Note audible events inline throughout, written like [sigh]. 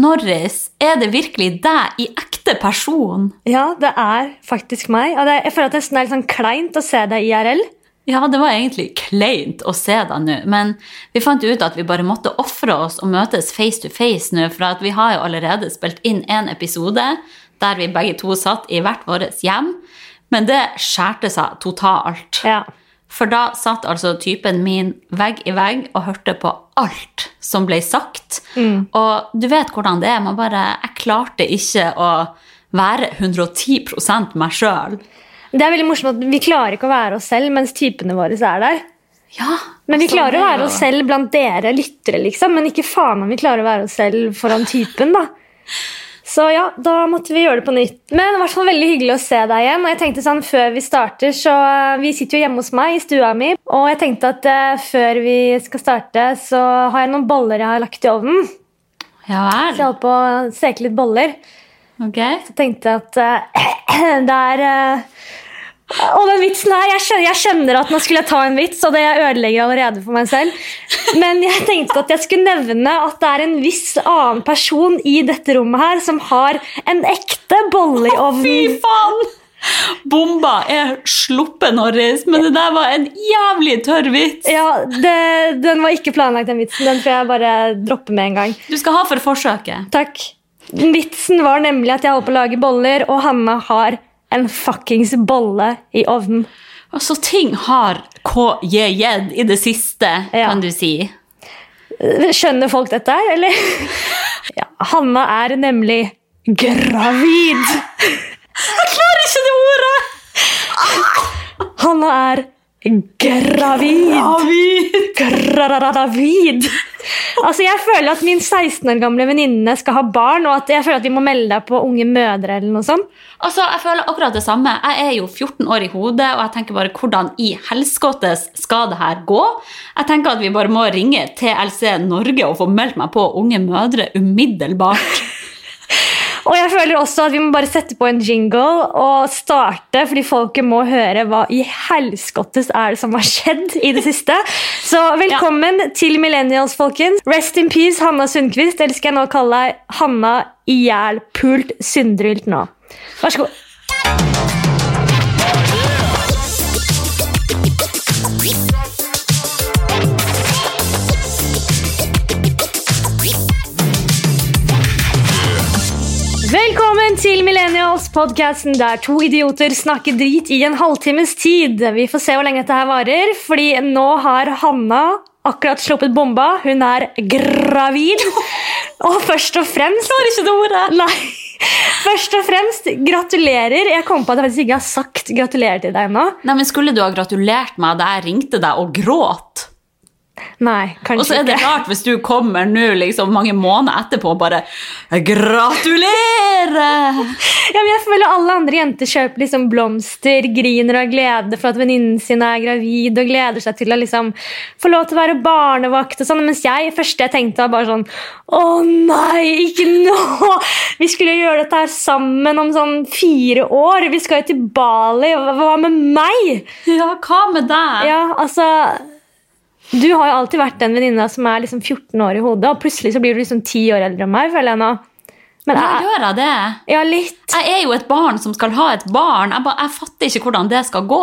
Norris, er det virkelig deg i ekte person? Ja, det er faktisk meg. Og det, jeg føler at det er litt sånn kleint å se deg IRL. Ja, det var egentlig kleint å se deg nå, men vi fant ut at vi bare måtte ofre oss og møtes face to face nå, for vi har jo allerede spilt inn en episode der vi begge to satt i hvert vårt hjem, men det skjærte seg totalt. Ja. For da satt altså typen min vegg i vegg og hørte på alt som ble sagt. Og du vet hvordan det er. Man bare, jeg klarte ikke å være 110 meg sjøl. Det er veldig morsomt at Vi klarer ikke å være oss selv mens typene våre er der. Ja, Men vi altså, klarer å være oss selv blant dere lyttere, liksom. Men ikke faen om vi klarer å være oss selv foran typen, da. [laughs] Så ja, da måtte vi gjøre det på nytt. Men i hvert fall veldig hyggelig å se deg igjen. Og jeg tenkte sånn, før Vi starter, så eh, vi sitter jo hjemme hos meg i stua mi. Og jeg tenkte at eh, før vi skal starte, så har jeg noen boller jeg har lagt i ovnen. Ja Så jeg holdt på å steke litt boller. Ok. Så tenkte jeg at eh, [clears throat] det er eh, Og den vitsen her, jeg skjønner, jeg skjønner at nå skulle jeg ta en vits, og det jeg ødelegger allerede for meg selv. Men jeg tenkte at jeg skulle nevne at det er en viss annen person i dette rommet her som har en ekte bolle i Fy faen! Bomba er sluppet, Norris, men det der var en jævlig tørr vits. Ja, det, Den var ikke planlagt, den vitsen. Den får jeg bare droppe med en gang. Du skal ha for forsøket. Takk. Vitsen var nemlig at jeg holder på å lage boller, og Hanna har en fuckings bolle i ovnen. Altså, ting har KJJ i det siste, Ja. kan du si. Skjønner folk dette her, eller? [laughs] Ja, Hanna er nemlig gravid. Jeg klarer ikke det ordet! Hanna er gravid. Gravid. Altså, jeg føler at min 16 år gamle venninne skal ha barn, og at jeg føler at vi må melde deg på Unge mødre eller noe sånt. Altså, jeg føler akkurat det samme. Jeg er jo 14 år i hodet, og jeg tenker bare hvordan i helskottes skal det her gå? Jeg tenker at vi bare må ringe TLC Norge og få meldt meg på Unge mødre umiddelbart. [laughs] Og jeg føler også at vi må bare sette på en jingle og starte, fordi folket må høre hva i helskottes er det som har skjedd i det siste. Så velkommen til Millennials, folkens. Rest in peace, Hanna Sundquist. Eller skal jeg nå kalle deg Hanna ihjelpult Syndrylt nå. Vær så god. Til Millennials, podcasten der to idioter snakker drit i en halvtimes tid. Vi får se hvor lenge dette her varer, fordi nå har Hanna akkurat sluppet bomba. Hun er gravid. Og først og fremst Klarer ikke det ordet! Nei. Først og fremst, gratulerer. Jeg kom på at jeg faktisk ikke har sagt gratulerer til deg ennå. Skulle du ha gratulert meg da jeg ringte deg og gråt? Nei, kanskje ikke. Og så er det ikke. rart hvis du kommer nå liksom mange måneder etterpå og bare Gratulerer! Ja, men jeg føler alle andre jenter kjøper liksom blomster, griner av glede for at venninnen sin er gravid og gleder seg til å liksom få lov til å være barnevakt og sånn. Mens jeg første jeg tenkte var bare sånn Å nei, ikke nå! Vi skulle gjøre dette her sammen om sånn fire år. Vi skal jo til Bali. Hva med meg? Ja, hva med deg? Ja, altså Du har jo alltid vært den venninna som er liksom 14 år i hodet, og plutselig så blir du liksom 10 år eldre enn meg, føler jeg nå. Men Ja, jeg, gjør jeg det? ja, litt. Jeg er jo et barn som skal ha et barn. Jeg, bare, jeg fatter ikke hvordan det skal gå.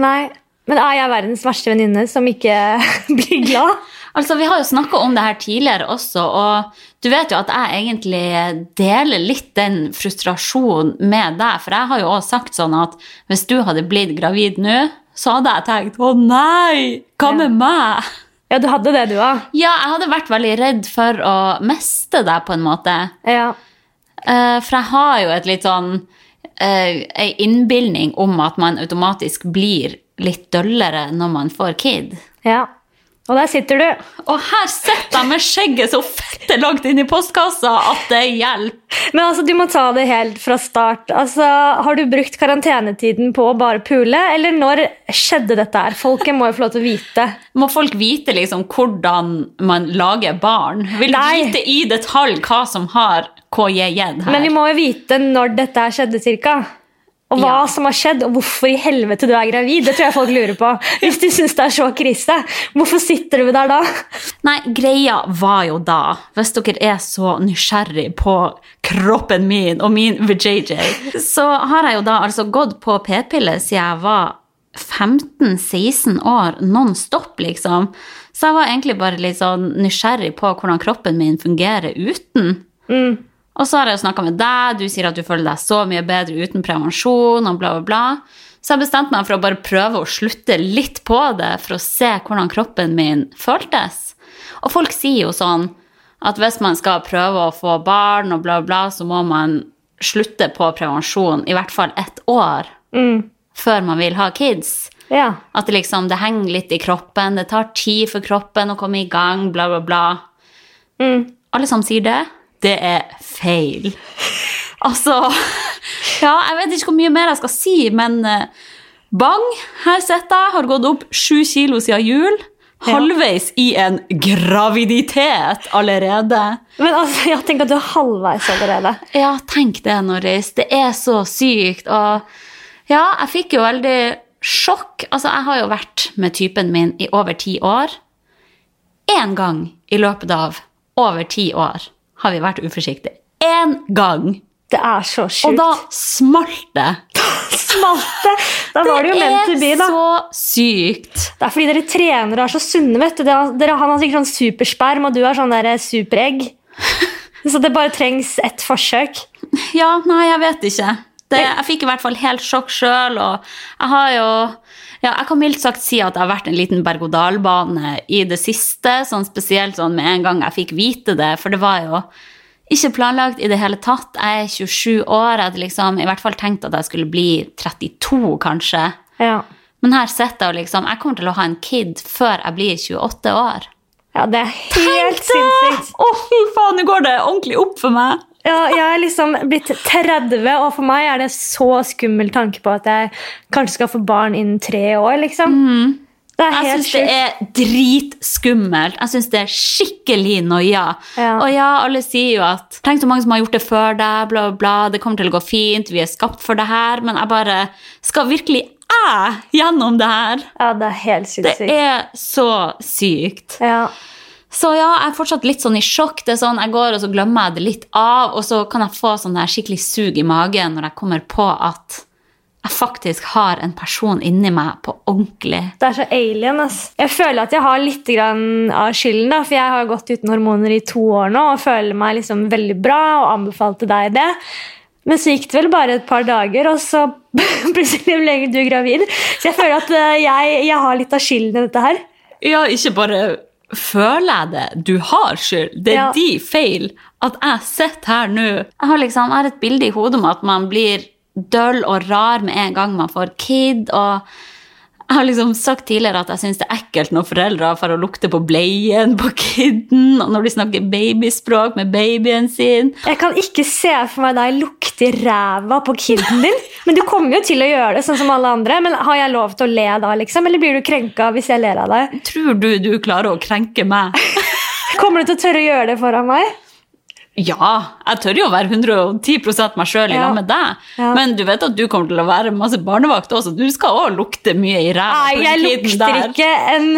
Nei. Men er jeg verdens verste venninne som ikke [laughs] blir glad? [laughs] Altså, Vi har jo snakka om det her tidligere også, og du vet jo at jeg egentlig deler litt den frustrasjonen med deg. For jeg har jo også sagt sånn at hvis du hadde blitt gravid nå, så hadde jeg tenkt å nei, hva med meg? Ja, du hadde det, du òg. Ja, jeg hadde vært veldig redd for å miste deg, på en måte. Ja. Eh, for jeg har jo et litt sånn Ei innbilning om at man automatisk blir litt døllere når man får kid. ja. Og der sitter du. Og her sitter jeg med skjegget så fette langt inn i postkassa at det hjelper. Men altså, du må ta det helt fra start. Altså, Har du brukt karantenetiden på å bare pule, eller når skjedde dette her? Folket må jo få lov til å vite. Må folk vite liksom hvordan man lager barn? Vil Nei. vite i detalj hva som har KJ gitt her? Men vi må jo vite når dette her skjedde, cirka. Og hva Ja. som har skjedd, og hvorfor i helvete du er gravid. Det tror jeg folk lurer på. [laughs] Hvis du syns det er så krise, hvorfor sitter du der da? Nei, greia var jo da, hvis dere er så nysgjerrig på kroppen min og min VJJ, så har jeg jo da altså gått på p-piller siden jeg var 15-16 år, non stop, liksom. Så jeg var egentlig bare litt sånn nysgjerrig på hvordan kroppen min fungerer uten. Og så har jeg jo snakka med deg, du sier at du føler deg så mye bedre uten prevensjon, og bla, bla, bla. Så jeg bestemte meg for å bare prøve å slutte litt på det for å se hvordan kroppen min føltes. Og folk sier jo sånn at hvis man skal prøve å få barn og bla, bla, så må man slutte på prevensjon i hvert fall ett år før man vil ha kids. Ja. At det liksom, det henger litt i kroppen, det tar tid for kroppen å komme i gang, bla, bla, bla. Alle som sier det, det er feil. Altså Ja, jeg vet ikke hvor mye mer jeg skal si, men eh, bang, her sitter jeg, har gått opp sju kilo siden jul. Halvveis i en graviditet allerede. Men altså, jeg tenker at du er halvveis allerede. Ja, tenk det, Norris. Det er så sykt. Og ja, jeg fikk jo veldig sjokk. Altså, jeg har jo vært med typen min i over ti år. Én gang i løpet av over ti år har vi vært uforsiktige. Én gang! Det er så Og da smalt [laughs] det. smalt det! Da var det jo meant to be, da. Det er så sykt. Det er fordi dere trener og er så sunne. vet du. Dere, dere, han har sikkert sånn supersperm, og du har sånn der superegg. [laughs] Så det bare trengs ett forsøk. Ja, nei, jeg vet ikke. Det, jeg fikk i hvert fall helt sjokk sjøl, og jeg har jo ja, Jeg kan mildt sagt si at det har vært en liten berg-og-dal-bane i det siste. Sånn spesielt sånn med en gang jeg fikk vite det, for det var jo ikke planlagt i det hele tatt. Jeg er 27 år, jeg hadde liksom i hvert fall tenkt at jeg skulle bli 32, kanskje. Ja. Men her sitter jeg og liksom Jeg kommer til å ha en kid før jeg blir 28 år. ja, det er helt sinnssykt. Å, fy faen, nå går det ordentlig opp for meg! Ja, jeg er liksom blitt 30, og for meg er det så skummel tanke på at jeg kanskje skal få barn innen tre år. liksom. Det er Jeg helt syns det er dritskummelt. Jeg syns det er skikkelig noia. Ja. Og ja, alle sier jo at Tenk så mange som har gjort det før deg, bla, bla, bla. Det kommer til å gå fint, vi er skapt for det her. Men jeg bare Skal virkelig jeg gjennom det her? Ja, det er helt sykt. Det er så sykt. Ja. Så ja, jeg er fortsatt litt sånn i sjokk. Det er sånn, Jeg går og så glemmer jeg det litt av, og så kan jeg få sånn der skikkelig sug i magen når jeg kommer på at jeg faktisk har en person inni meg på ordentlig. Det er så alien. ass. Jeg føler at jeg har litt grann av skylden, da, for jeg har gått uten hormoner i to år nå og føler meg liksom veldig bra og anbefalte deg det. Men så gikk det vel bare et par dager, og så [laughs] plutselig ble du gravid. Så jeg føler at eh, jeg, jeg har litt av skylden i dette her. Ja, ikke bare føler jeg det, du har skyld. Det er Ja. de feil at jeg sitter her nå. Jeg har liksom, jeg har et bilde i hodet om at man blir døll og rar med en gang man får kid, og jeg har liksom sagt tidligere at jeg synes det er ekkelt når foreldre får lukte på bleien på kiden, og når de snakker babyspråk med babyen sin. Jeg kan ikke se for meg deg lukte ræva på kiden din. Men du kommer jo til å gjøre det, sånn som alle andre. Men har jeg lov til å le da, liksom? Eller blir du krenka hvis jeg ler av deg? Tror du du klarer å krenke meg? Kommer du til å tørre å gjøre det foran meg? Ja, jeg tør jo å være 110 meg sjøl i Ja. lag med deg. Ja. Men du vet at du kommer til å være masse barnevakt også. Du skal òg lukte mye i ræva. Nei, jeg lukter der. ikke en,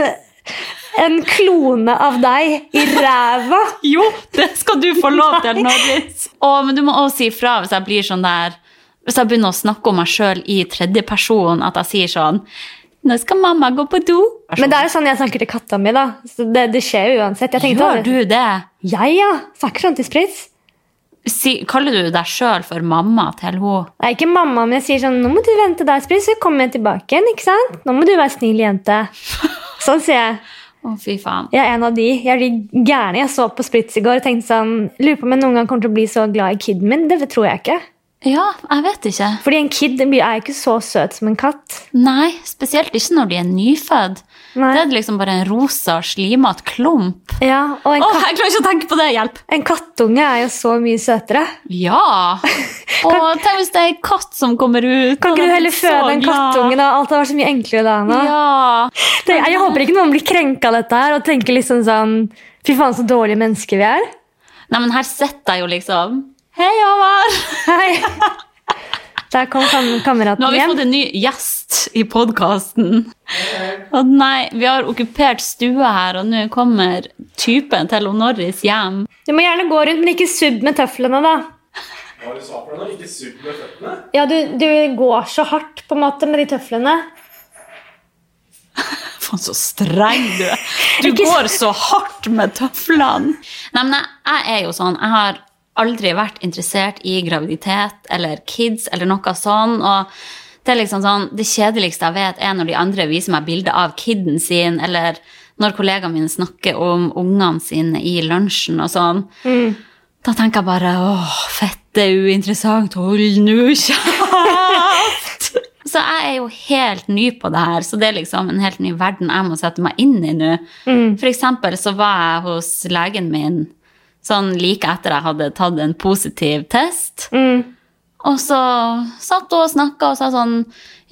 en klone av deg i ræva. Jo, det skal du få lov til, Norris. Og, men du må også si ifra hvis jeg blir sånn der Hvis jeg begynner å snakke om meg sjøl i tredjeperson, at jeg sier sånn Nå skal mamma gå på do. Men det er jo sånn jeg snakker til katta mi. da. Så det, det skjer jo uansett. Gjør aldri- du det? Jeg, ja. Sånn til Spritz. Si, kaller du deg sjøl for mamma til henne? Nei, ikke mamma, men jeg sier sånn Nå må du vente deg, Spritz, så kommer jeg tilbake igjen. ikke sant? Nå må du være snill jente. [laughs] Sånn sier jeg. Å, fy faen. Jeg er en av de. Jeg blir gæren. Jeg så på Spritz i går og tenkte sånn Lurer på om jeg noen gang kommer til å bli så glad i kiden min. Det tror jeg ikke. Ja, jeg vet ikke. Fordi en kid er ikke så søt som en katt. Nei, spesielt ikke når de er nyfødt. Nei. Det er liksom bare en rosa, slimete klump. Ja, Og en, Å, katt, jeg klarer ikke å tenke på det! Hjelp! en kattunge er jo så mye søtere. Ja! [laughs] Og tenk hvis det er en katt som kommer ut. Kan ikke du heller føde en kattunge? da? Alt har vært så mye enklere da. nå. Ja. Det, jeg håper ikke noen blir krenka av dette her og tenker liksom sånn Fy faen, så dårlige mennesker vi er. Nei, men her sitter jeg jo liksom Hei, Håvard! Hei. Der kom kam Nå har vi hjem. fått en ny gjest i podkasten. Og nei, vi har okkupert stua her, og nå kommer typen til Norris hjem. Du må gjerne gå rundt, men ikke subb med tøflene, da. Hva var det du sa for noe? Ikke subb med tøflene? Ja, du, du går så hardt på en måte med de tøflene. Faen, så streng du er. Du går så hardt med tøflene. Nei, men jeg, jeg er jo sånn Jeg har aldri vært interessert i graviditet eller kids eller noe sånn. Og det er liksom sånn Det kjedeligste jeg vet, er når de andre viser meg bilder av kiden sin, eller når kollegaene mine snakker om ungene sine i lunsjen og sånn. Da tenker jeg bare åh, fette uinteressant, hold nå kjeft! [laughs] Så jeg er jo helt ny på det her, så det er liksom en helt ny verden jeg må sette meg inn i nå. For eksempel så var jeg hos legen min sånn like etter jeg hadde tatt en positiv test. Og så satt hun og snakka og sa sånn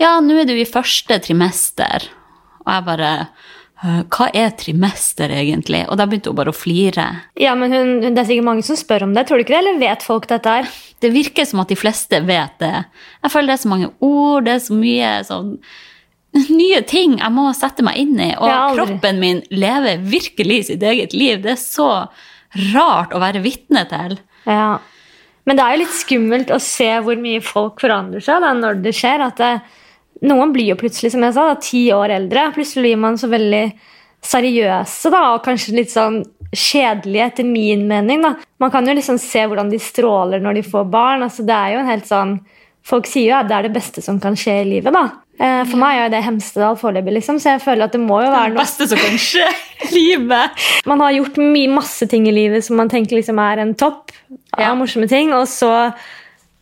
Ja, nå er du i første trimester. Og jeg bare «Øh, Hva er trimester, egentlig? Og da begynte hun bare å flire. Ja, men hun, Det er sikkert mange som spør om det. Tror du ikke det, eller vet folk dette her? [laughs] Det virker som at de fleste vet det. Jeg føler det er så mange ord, det er så mye sånn nye ting jeg må sette meg inn i. Og kroppen min lever virkelig sitt eget liv. Det er så rart å være vitne til. Ja. Men det er jo litt skummelt å se hvor mye folk forandrer seg da, når det skjer. At det, noen blir jo plutselig, som jeg sa, da, ti år eldre. Plutselig blir man så veldig seriøse da, og kanskje litt sånn kjedelige, etter min mening. da. Man kan jo liksom se hvordan de stråler når de får barn. altså Det er jo en helt sånn Folk sier jo at det er det beste som kan skje i livet. da. Eh, For meg er det Hemsedal foreløpig, liksom, så jeg føler at det må jo være Det noe beste som kan skje i livet. [laughs] man har gjort masse ting i livet som man tenker liksom er en topp av Ja. morsomme ting, og så,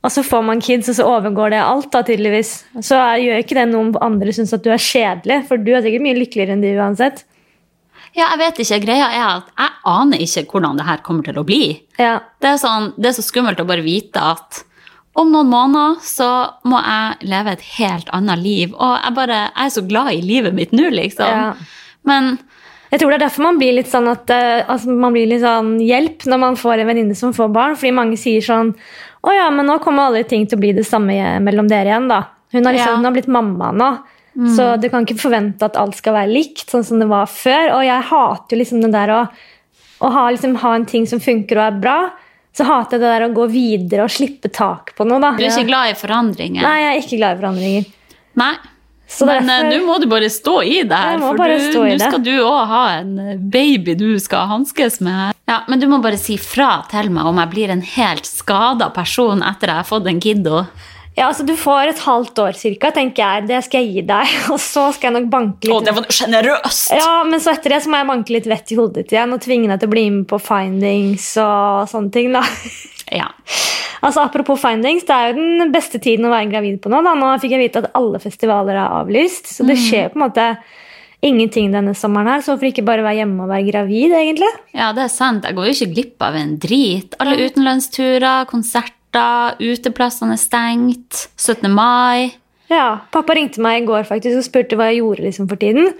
og så får man kids, og så overgår det alt, da, tydeligvis. Så er- gjør ikke det noen andre syns at du er kjedelig, for du er sikkert mye lykkeligere enn de uansett. Ja, jeg vet ikke. Greia er at jeg aner ikke hvordan det her kommer til å bli. Ja. Det er, sånn, det er så skummelt å bare vite at om noen måneder så må jeg leve et helt annet liv. Og jeg, bare, jeg er så glad i livet mitt nå, liksom. Ja. Men Jeg tror det er derfor man blir litt sånn at eh, altså man blir litt sånn hjelp når man får en venninne som får barn. Fordi mange sier sånn Å ja, men nå kommer alle ting til å bli det samme mellom dere igjen, da. Hun har, liksom, Ja. hun har blitt mamma nå. Så du kan ikke forvente at alt skal være likt, sånn som det var før. Og jeg hater jo liksom det der å, å ha, liksom, ha en ting som funker og er bra. Så hater jeg det der å gå videre og slippe tak på noe, da. du er ikke glad i forandringer. Nei, jeg er ikke glad i forandringer. Nei. Så Men derfor- eh, nå må du bare stå i det her, for nå skal du òg ha en eh, baby du skal hanskes med her. Ja, Men du må bare si fra til meg om jeg blir en helt skada person etter jeg har fått en kiddo. Ja, altså Du får et halvt år cirka, tenker jeg. Det skal jeg gi deg. [laughs] Og så skal jeg nok banke litt Å, det var generøst! Ja, men så etter det så må jeg banke litt vett i hodet ditt igjen og tvinge deg til å bli med på findings og sånne ting. da. [laughs] Ja. Altså Apropos findings, det er jo den beste tiden å være gravid på nå. da. Nå fikk jeg vite at alle festivaler er avlyst, så det skjer på en måte ingenting denne sommeren her. Så hvorfor ikke bare være hjemme og være gravid, egentlig? ja, det er sant. Jeg går jo ikke glipp av en drit. Alle utenlandsturer, konserter, uteplassene er stengt. 17. mai. Ja, Pappa ringte meg i går faktisk og spurte hva jeg gjorde liksom for tiden.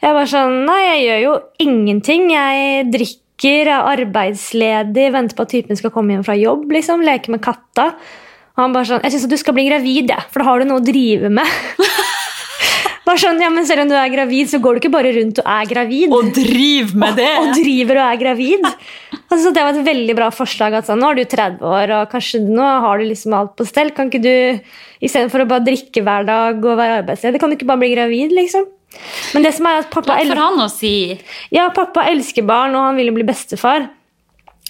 Jeg var sånn Nei, jeg gjør jo ingenting. Jeg drikker, er arbeidsledig, venter på at typen skal komme hjem fra jobb, liksom. Leker med katta. Og han bare sånn Jeg syns du skal bli gravid, jeg, for da har du noe å drive med. [laughs] bare sånn, ja, men Selv om du er gravid, så går du ikke bare rundt og er gravid. Og driver med det! og driver og er gravid. Altså, det var et veldig bra forslag. at sånn, Nå er du 30 år, og kanskje nå har du liksom alt på stell. Kan ikke du, Istedenfor å bare drikke hver dag og være arbeidsledig, kan du ikke bare bli gravid? liksom? Men det som er at pappa, Hva får han å si? ja, pappa elsker barn, og han vil jo bli bestefar.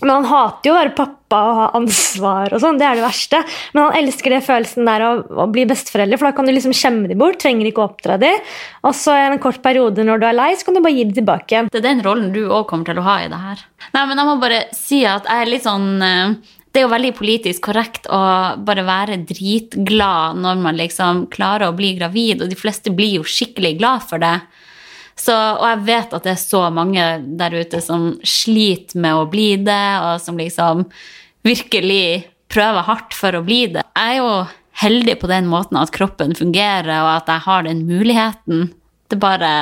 Men han hater jo å være pappa og ha ansvar. og sånn, Det er det verste. Men han elsker det følelsen der å, å bli besteforeldre, for da kan du liksom skjemme dem bort. trenger ikke å oppdra dem. Og så i en kort periode når du er lei, så kan du bare gi dem tilbake. Det er den rollen du òg kommer til å ha i det her. Nei, men jeg må bare si at jeg er litt sånn eh, Det er jo veldig politisk korrekt å bare være dritglad når man liksom klarer å bli gravid, og de fleste blir jo skikkelig glad for det. Så, og jeg vet at det er så mange der ute som sliter med å bli det, og som liksom virkelig prøver hardt for å bli det. Jeg er jo heldig på den måten at kroppen fungerer, og at jeg har den muligheten. Det bare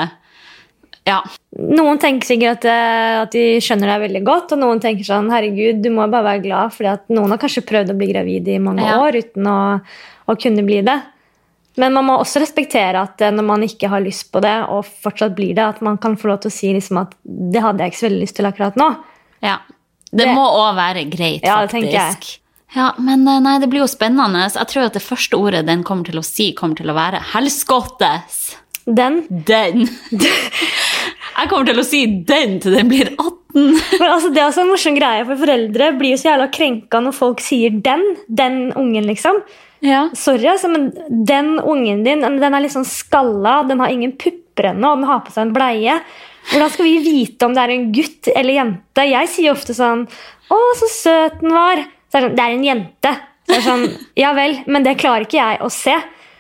Ja. Noen tenker sikkert at, eh, at de skjønner deg veldig godt, og noen tenker sånn herregud, du må bare være glad, fordi at noen har kanskje prøvd å bli gravid i mange Ja. år uten å, å kunne bli det. Men man må også respektere at eh, når man ikke har lyst på det, og fortsatt blir det, at man kan få lov til å si liksom at det hadde jeg ikke så veldig lyst til akkurat nå. ja. Det, Det- må òg være greit, Ja, det faktisk. jeg. Ja, Men eh, nei, det blir jo spennende. Jeg tror at det første ordet den kommer til å si, kommer til å være 'helskottes'. Den. Den. [laughs] Jeg kommer til å si 'den' til den blir 18. Men altså, det er også en morsom greie, for foreldre blir jo så jævla krenka når folk sier 'den'. Den ungen, liksom. Ja. Sorry, altså, men den ungen din den er litt sånn skalla, den har ingen pupper ennå, og den har på seg en bleie. Hvordan skal vi vite om det er en gutt eller jente? Jeg sier ofte sånn 'Å, så søt den var'. Så er det sånn 'Det er en jente'. Så er det sånn, ja vel, men det klarer ikke jeg å se.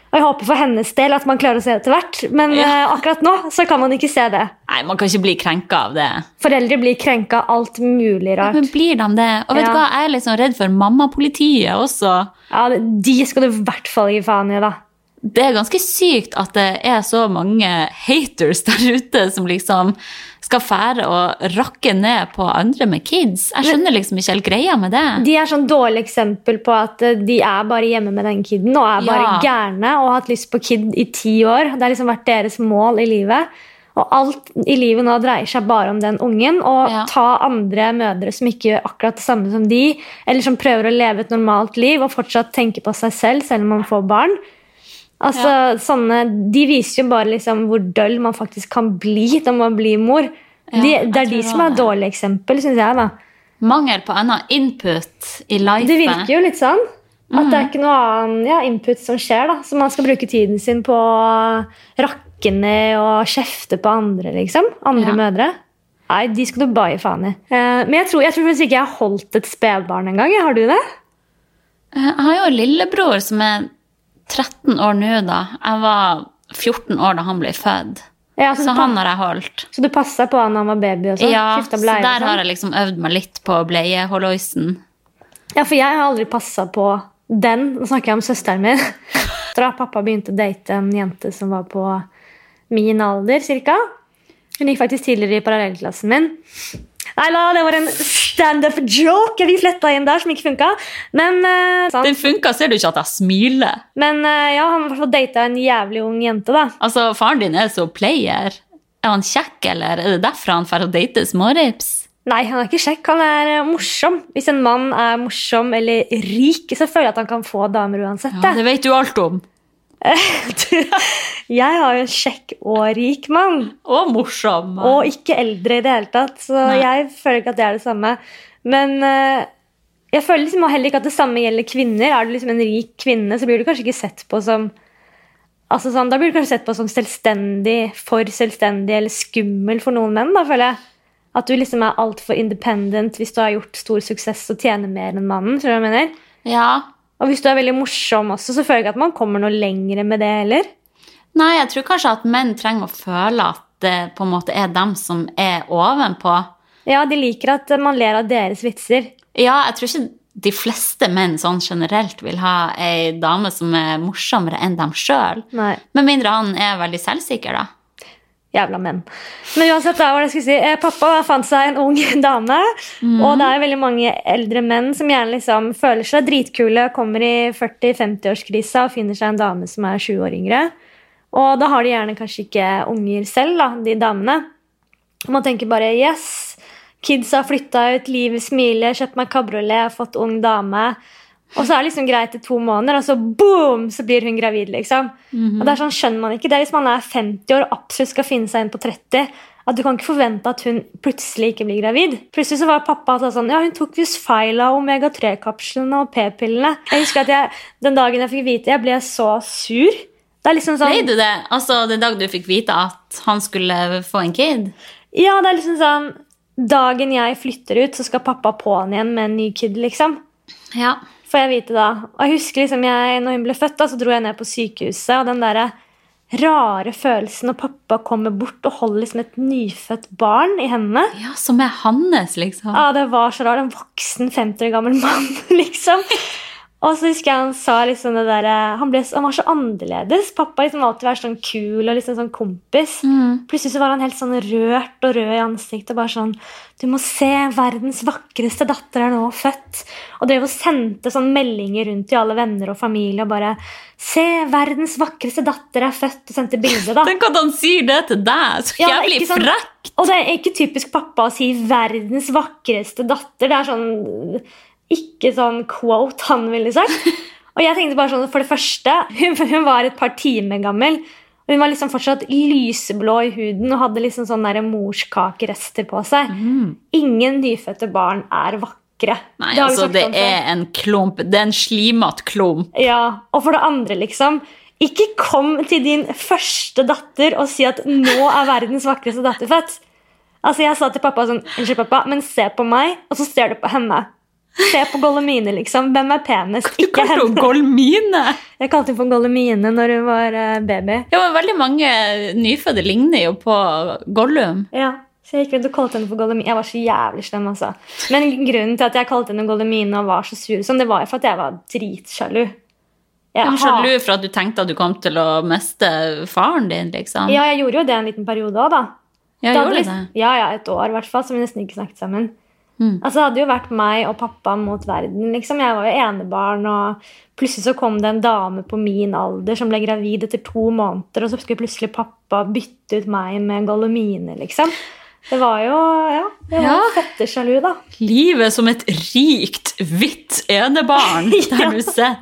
Og jeg håper for hennes del at man klarer å se det etter hvert, men Ja. eh, akkurat nå så kan man ikke se det. Nei, man kan ikke bli krenka av det. Foreldre blir krenka av alt mulig rart. Ja, Men blir de det? Og vet du Ja. hva, jeg er litt sånn redd for mammapolitiet også. Ja, De skal du i hvert fall gi faen i, da. Det er ganske sykt at det er så mange haters der ute som liksom skal fære og rakke ned på andre med kids. Jeg skjønner liksom ikke helt greia med det. De er sånn dårlig eksempel på at eh, de er bare hjemme med den kiden og er bare Ja. gærne og har hatt lyst på kid i ti år. Det har liksom vært deres mål i livet. Og alt i livet nå dreier seg bare om den ungen. Og Ja. ta andre mødre som ikke gjør akkurat det samme som de, eller som prøver å leve et normalt liv og fortsatt tenke på seg selv selv om man får barn. Altså, sånne, De viser jo bare liksom hvor døll man faktisk kan bli [laughs] når man blir mor. Ja, de, det er de som er dårlige eksempel, syns jeg. da. Mangel på annen input i life. Det virker jo litt sånn. At det er ikke noe annen ja, input som skjer. da. Så man skal bruke tiden sin på å rakke ned og kjefte på andre, liksom. Andre Ja. mødre. Nei, de skal du bare gi faen i. Uh, men jeg tror, jeg tror faktisk ikke jeg har holdt et spedbarn engang. Har du det? Jeg har jo en lillebror som er 13 år nå, da. Jeg var 14 år da han ble født. Ja, så, Så han har jeg holdt. så du passa på han da han var baby? og sånn? Ja, så der sånn? har jeg liksom øvd meg litt på bleieholloisen. Ja, for jeg har aldri passa på den. Nå snakker jeg om søsteren min. [laughs] Da pappa begynte å date en jente som var på min alder, cirka. Hun gikk faktisk tidligere i parallellklassen min. Nei da, det var en standup joke vi fletta inn der som ikke funka. Men, uh, sant. Den funka, ser du ikke at jeg smiler? Men uh, ja, han har data en jævlig ung jente, da. Altså, faren din er så player. Er han kjekk, eller er det derfor han får date smårips? Nei, han er ikke kjekk, han er eh, morsom. Hvis en mann er morsom eller rik, så føler jeg at han kan få damer uansett. Ja, det vet du alt om. [laughs] jeg har jo en kjekk og rik mann. Og morsom. Og ikke eldre i det hele tatt, så Nei. jeg føler ikke at det er det samme. Men uh, jeg føler liksom heller ikke at det samme gjelder kvinner. Er du liksom en rik kvinne, så blir du kanskje ikke sett på som altså sånn, Da blir du kanskje sett på som selvstendig, for selvstendig eller skummel for noen menn. da, føler jeg. At du liksom er altfor independent hvis du har gjort stor suksess og tjener mer enn mannen. skjønner du hva jeg mener? Ja. Og hvis du er veldig morsom også, så føler jeg ikke at man kommer noe lenger med det heller. Nei, jeg tror kanskje at menn trenger å føle at det på en måte er dem som er ovenpå. Ja, de liker at man ler av deres vitser. Ja, jeg tror ikke de fleste menn sånn generelt vil ha ei dame som er morsommere enn dem sjøl. Med mindre han er veldig selvsikker, da. Jævla menn. Men uansett, da, var det jeg skulle si, eh, pappa fant seg en ung [laughs] dame. Og det er veldig mange eldre menn som gjerne liksom føler seg dritkule, kommer i 40-50-årskrisa og finner seg en dame som er 20 år yngre. Og da har de gjerne kanskje ikke unger selv, da, de damene. Man tenker bare yes, kids har flytta ut, livet smiler, kjøpt meg kabriolet, fått ung dame. Og så er det liksom greit i to måneder, og så boom, så blir hun gravid. liksom. Og det er sånn skjønner man ikke. Det er Hvis man er 50 år og absolutt skal finne seg inn på 30, at du kan ikke forvente at hun plutselig ikke blir gravid. Plutselig så var pappa sånn, ja, hun tok visst feil av omega-3-kapslene og p-pillene. Jeg husker at jeg, Den dagen jeg fikk vite jeg ble så sur. Det er liksom sånn, Ble du det? Altså den dagen du fikk vite at han skulle få en kid? Ja, det er liksom sånn Dagen jeg flytter ut, så skal pappa på'n igjen med en ny kid, liksom. Ja. Får jeg vite da. Og jeg husker liksom jeg, når hun ble født, da, så dro jeg ned på sykehuset, og den derre rare følelsen når pappa kommer bort og holder liksom et nyfødt barn i hendene. ja, som er hans, liksom. Ja, det var så rart. En voksen 50 år gammel mann, [laughs] liksom. Og så husker jeg han sa liksom det der, han, ble, han var så annerledes. Pappa liksom alltid vært sånn kul og liksom sånn kompis. Plutselig så var han helt sånn rørt og rød i ansiktet. og bare sånn, Du må se, verdens vakreste datter er nå født. Og drev og sendte sånn meldinger rundt til alle venner og familie. og bare, Se, verdens vakreste datter er født. Og sendte bilde, da. [laughs] Tenk at han sier det til deg! Så Ja, jævlig ikke sånn- Og det er ikke typisk pappa å si 'verdens vakreste datter'. Det er sånn Ikke sånn quote han ville sagt. [laughs] Og jeg tenkte bare sånn, for det første [laughs] Hun, var et par timer gammel. Og hun var liksom fortsatt lyseblå i huden og hadde liksom sånne der morskakerester på seg. Ingen nyfødte barn er vakre. Nei, Det altså, det er en klump. Det er en slimete klump. Ja, Og for det andre, liksom Ikke kom til din første datter og si at nå er verdens vakreste datter født. Altså, Jeg sa til pappa sånn Unnskyld, pappa, men se på meg, og så ser du på henne. Se på Gollemine, liksom. Hvem er penest? Du Ikke kalte henne henne. Jeg kalte henne for Gollemine når hun var eh, baby. Ja, men Veldig mange nyfødte ligner jo på Gollum. Ja, Så jeg gikk rundt og kalte henne for Gollemine. Jeg var så jævlig slem, altså. Men grunnen til at jeg kalte henne Gollemine og var så sur, sånn, det var jo for at jeg var dritsjalu. Jeg var sjalu for at du tenkte at du kom til å miste faren din, liksom. Ja, jeg gjorde jo det en liten periode òg, da. Ja, gjorde du liksom- det? Ja, ja, et år i hvert fall, som vi nesten ikke snakket sammen. Mm. Altså, det hadde jo vært meg og pappa mot verden. liksom. Jeg var jo enebarn, og plutselig så kom det en dame på min alder som ble gravid etter to måneder, og så skulle plutselig pappa bytte ut meg med Golomine, liksom. Det var jo Ja, det var Ja. fettesjalu, da. Livet som et rikt, hvitt enebarn [laughs] Det Ja. du sett.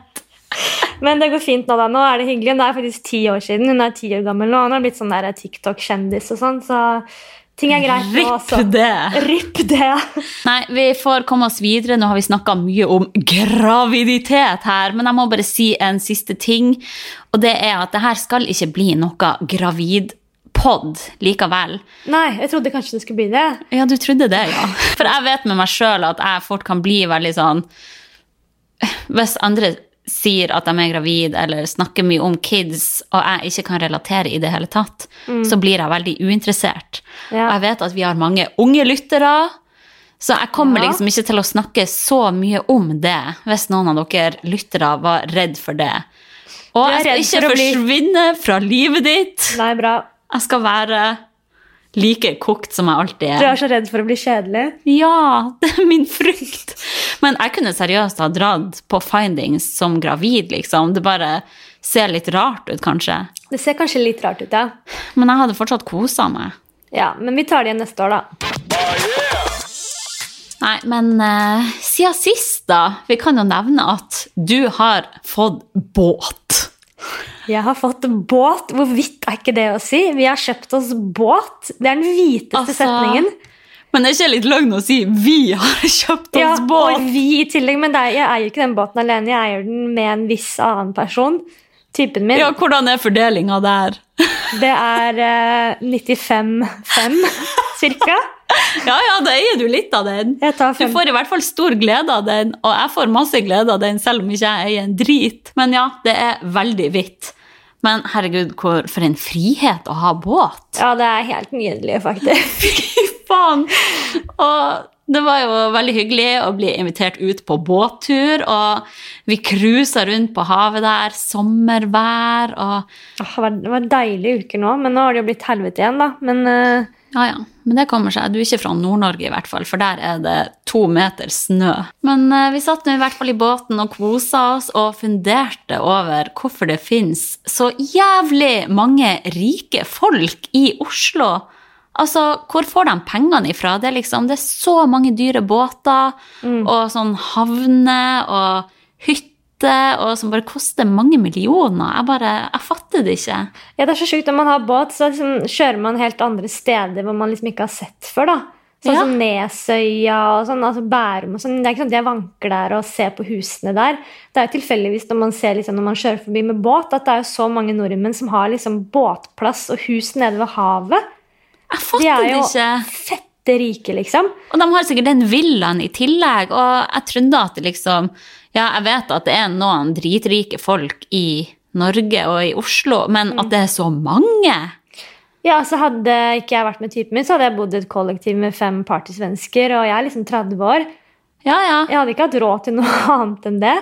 Men det går fint nå, da. Nå er det hyggelig. Det er faktisk ti år siden. Hun er ti år gammel nå. Hun har blitt sånn TikTok-kjendis og sånn, så ting er greit nå altså. Det! Ripp det. Nei, vi får komme oss videre. Nå har vi snakka mye om graviditet her, men jeg må bare si en siste ting. Og det er at det her skal ikke bli noe gravidpod likevel. Nei, jeg trodde kanskje det skulle bli det. Ja, du trodde det, ja. For jeg vet med meg sjøl at jeg fort kan bli veldig sånn Hvis andre sier at de er gravid eller snakker mye om kids, og jeg ikke kan relatere i det hele tatt, så blir jeg veldig uinteressert. Ja. Og jeg vet at vi har mange unge lyttere, så jeg kommer Ja. liksom ikke til å snakke så mye om det, hvis noen av dere lyttere var redd for det. Og jeg skal ikke for å bli- forsvinne fra livet ditt. Nei, bra. Jeg skal være like kokt som jeg alltid er. Du er så redd for å bli kjedelig. Ja, [laughs] det er min frykt. Men jeg kunne seriøst ha dratt på findings som gravid, liksom. Det bare ser litt rart ut, kanskje. Det ser kanskje litt rart ut, ja. Men jeg hadde fortsatt kosa meg. Ja, Men vi tar det igjen neste år, da. Nei, men uh, siden sist, da. Vi kan jo nevne at du har fått båt. Jeg har fått båt. Hvor vidt er ikke det å si? Vi har kjøpt oss båt. Det er den hviteste Altså, setningen. Men det er ikke litt løgn å si 'vi har kjøpt oss Ja, båt'? og vi i tillegg, men er, jeg eier ikke den båten alene. Jeg eier den med en viss annen person. Typen min. Ja, hvordan er fordelinga der? Det er eh, 95-5, cirka. [laughs] Ja, ja, da eier du litt av den. Du får i hvert fall stor glede av den, og jeg får masse glede av den, selv om ikke jeg eier en drit. Men ja, det er veldig hvitt. Men herregud, hvor, for en frihet å ha båt. Ja, det er helt nydelig, faktisk. [laughs] Fy faen! Og det var jo veldig hyggelig å bli invitert ut på båttur, og vi cruisa rundt på havet der, sommervær og Det var, deilig deilige uker nå, men nå har det jo blitt helvete igjen, da. Men eh, Ja, ja. Men det kommer seg. Du er ikke fra Nord-Norge, i hvert fall, for der er det to meter snø. Men eh, vi satt nå i hvert fall i båten og kosa oss og funderte over hvorfor det fins så jævlig mange rike folk i Oslo. Altså, hvor får de pengene ifra? Det er liksom, det er så mange dyre båter og sånn havner og hytter og som bare koster mange millioner. Jeg bare, jeg fatter det ikke. ja, det er så sjukt. Når man har båt, så liksom, kjører man helt andre steder hvor man liksom ikke har sett før. da. Sånn Ja. som Nesøya og sånn, altså Bærum og sånn. Det er ikke sånn at jeg vanker der og ser på husene der. Det er jo tilfeldigvis når man ser liksom, når man kjører forbi med båt, at det er jo så mange nordmenn som har liksom båtplass og hus nede ved havet. Jeg De fatter er det jo ikke. fette rike, liksom. Og de har sikkert den villaen i tillegg, og jeg trodde at det liksom Ja, jeg vet at det er noen dritrike folk i Norge og i Oslo, men at det er så mange Ja, så Hadde ikke jeg vært med typen min, så hadde jeg bodd i et kollektiv med fem partysvensker, og jeg er liksom 30 år. Ja, ja. Jeg hadde ikke hatt råd til noe [laughs] annet enn det.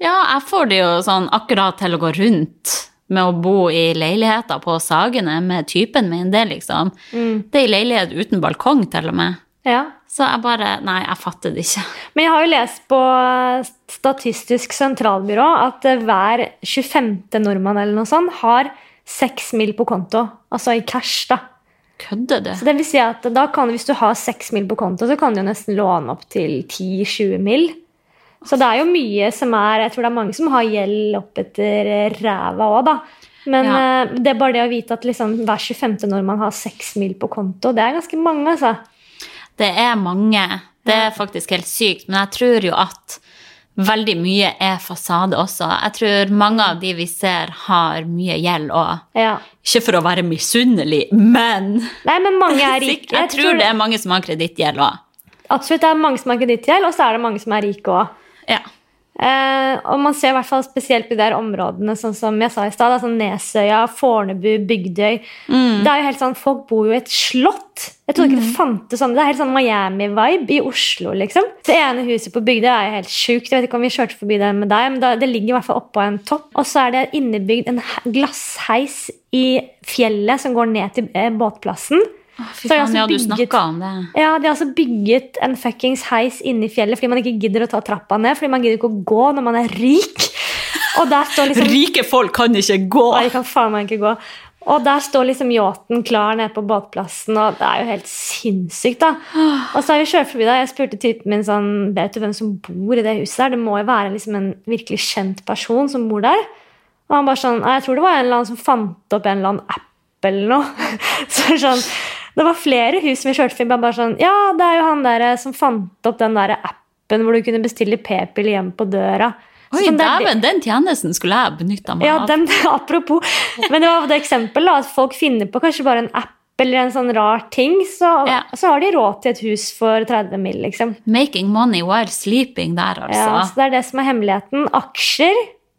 Ja, jeg får det jo sånn akkurat til å gå rundt med å bo i leiligheter på Sagene med typen min. Det, liksom. det er i leilighet uten balkong, til og med. Ja. Så jeg bare Nei, jeg fatter det ikke. Men jeg har jo lest på Statistisk sentralbyrå at eh, hver 25. nordmann eller noe sånt har seks mil på konto. Altså i cash, da. Kødder du? Så det vil si at da kan, Hvis du har seks mil på konto, så kan du jo nesten låne opp til 10-20 mil. Så det er jo mye som er Jeg tror det er mange som har gjeld opp etter eh, ræva òg, da. Men Ja. eh, det er bare det å vite at liksom hver 25. nordmann har seks mil på konto. Det er ganske mange, altså. Det er mange. Det er faktisk helt sykt. Men jeg tror jo at veldig mye er fasade også. Jeg tror mange av de vi ser, har mye gjeld òg. Ja. Ikke for å være misunnelig, men Nei, men mange er [laughs] rike. Jeg tror det er mange som har kredittgjeld òg. Absolutt, det er mange som har kredittgjeld, og så er det mange som er rike òg. Ja. Eh, og man ser i hvert fall spesielt på de der områdene sånn som jeg sa i stad, sånn Nesøya, Fornebu, Bygdøy. Mm. Det er jo helt sånn, Folk bor jo i et slott. Jeg trodde ikke det fantes sånn. Det er helt sånn Miami-vibe i Oslo. liksom. Det ene huset på Bygdøy er jo helt sjukt. Jeg vet ikke om vi kjørte forbi det med deg, men da, det ligger i hvert fall oppå en topp. Og så er det innebygd en glassheis i fjellet som går ned til eh, båtplassen. Fy faen, altså ja, du snakka om det. Ja, De har altså bygget en fuckings heis inne i fjellet fordi man ikke gidder å ta trappa ned. Fordi man gidder ikke å gå når man er rik. Og der står liksom Rike folk kan ikke gå! Nei, de kan faen meg ikke gå. Og der står liksom yachten klar nede på båtplassen, og det er jo helt sinnssykt, da. Og så har vi kjørt forbi der. Jeg spurte typen min sånn Vet du hvem som bor i det huset der? Det må jo være liksom en virkelig kjent person som bor der. Og han bare sånn Jeg tror det var en eller annen som fant opp en eller annen app eller noe. [laughs] Så sånn Det var flere hus som vi kjørte forbi. Bare sånn Ja, det er jo han der som fant opp den der appen hvor du kunne bestille p-piller hjem på døra. Oi, sånn, dæven, den tjenesten skulle jeg benytta meg ja, av. den, [laughs] apropos. Men det var det eksempelet at folk finner på kanskje bare en app eller en sånn rar ting, så, Ja. så har de råd til et hus for 30 mill. Liksom. Making money while sleeping der, altså. Ja, så det er det som er hemmeligheten. Aksjer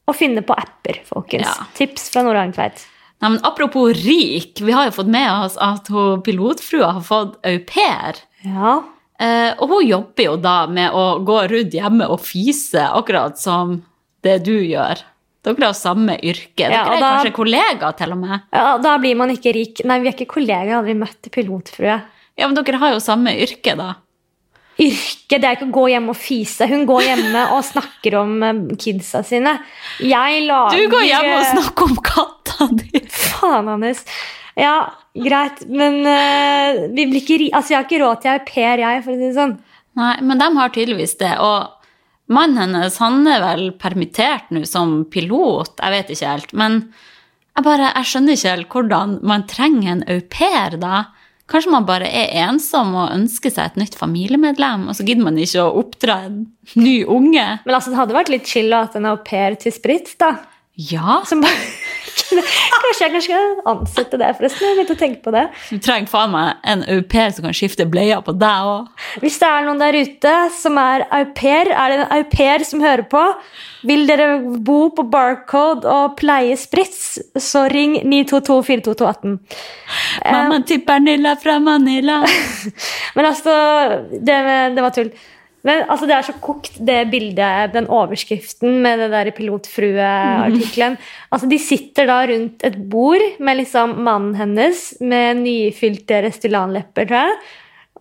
og finne på apper, folkens. Ja. Tips fra Nora Arntveit. Nei, men apropos rik, vi har jo fått med oss at hun pilotfrua har fått au pair. Ja. Eh, og hun jobber jo da med å gå rundt hjemme og fise, akkurat som det du gjør. Dere har samme yrke. Dere Ja, da, er kanskje kollegaer, til og med. ja, Da blir man ikke rik. Nei, vi er ikke kollegaer, vi møtt pilotfrue. Ja, men dere har jo samme yrke, da. Yrke, det er ikke å gå hjemme og fise. Hun går hjemme og snakker om eh, kidsa sine. Jeg lager Du går hjemme og snakker om katta di. Faen, Hannes. Ja, greit, men uh, vi blir ikke ri altså, jeg har ikke råd til au pair, jeg, for å si det sånn. Nei, men de har tydeligvis det. Og mannen hennes han er vel permittert nå som pilot, jeg vet ikke helt. Men jeg bare, jeg skjønner ikke helt hvordan man trenger en au pair da. Kanskje man bare er ensom og ønsker seg et nytt familiemedlem, og så gidder man ikke å oppdra en ny unge. Men altså, det hadde vært litt chill å ha en au pair til sprit, da. Ja, Som bare, kanskje jeg skal ansette det, forresten. Jeg begynte å tenke på det. du trenger faen meg en au pair som kan skifte bleier på deg òg. Hvis det er noen der ute som er au pair, er det en au pair som hører på, vil dere bo på Barcode og pleie spritz, så ring 922 42218. Mamma til Pernilla fra Manila. [laughs] Men altså, det, det var tull. Men altså, det er så kokt, det bildet, den overskriften med det der pilotfrue-artikkelen. Altså, de sitter da rundt et bord med liksom mannen hennes med nyfylte Restylane-lepper, tror jeg.